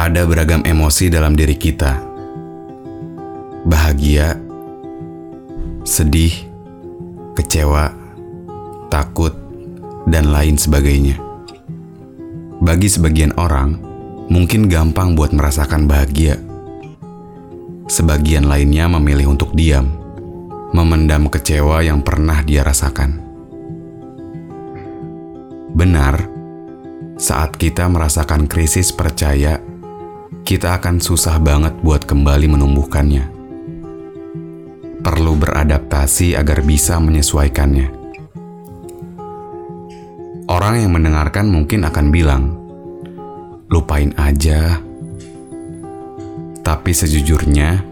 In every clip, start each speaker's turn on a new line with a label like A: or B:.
A: Ada beragam emosi dalam diri kita. Bahagia, sedih, kecewa, takut, dan lain sebagainya. Bagi sebagian orang, mungkin gampang buat merasakan bahagia. Sebagian lainnya memilih untuk diam, memendam kecewa yang pernah dia rasakan. Benar, saat kita merasakan krisis percaya, kita akan susah banget buat kembali menumbuhkannya. Perlu beradaptasi agar bisa menyesuaikannya. Orang yang mendengarkan mungkin akan bilang, "Lupain aja." Tapi sejujurnya,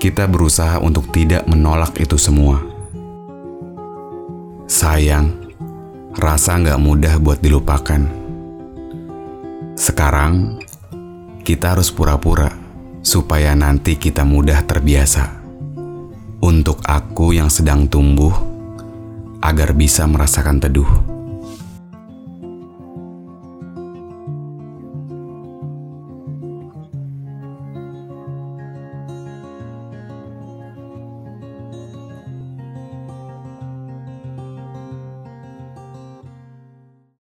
A: kita berusaha untuk tidak menolak itu semua. Sayang, rasa nggak mudah buat dilupakan. Sekarang, kita harus pura-pura supaya nanti kita mudah terbiasa. Untuk aku yang sedang tumbuh, agar bisa merasakan teduh.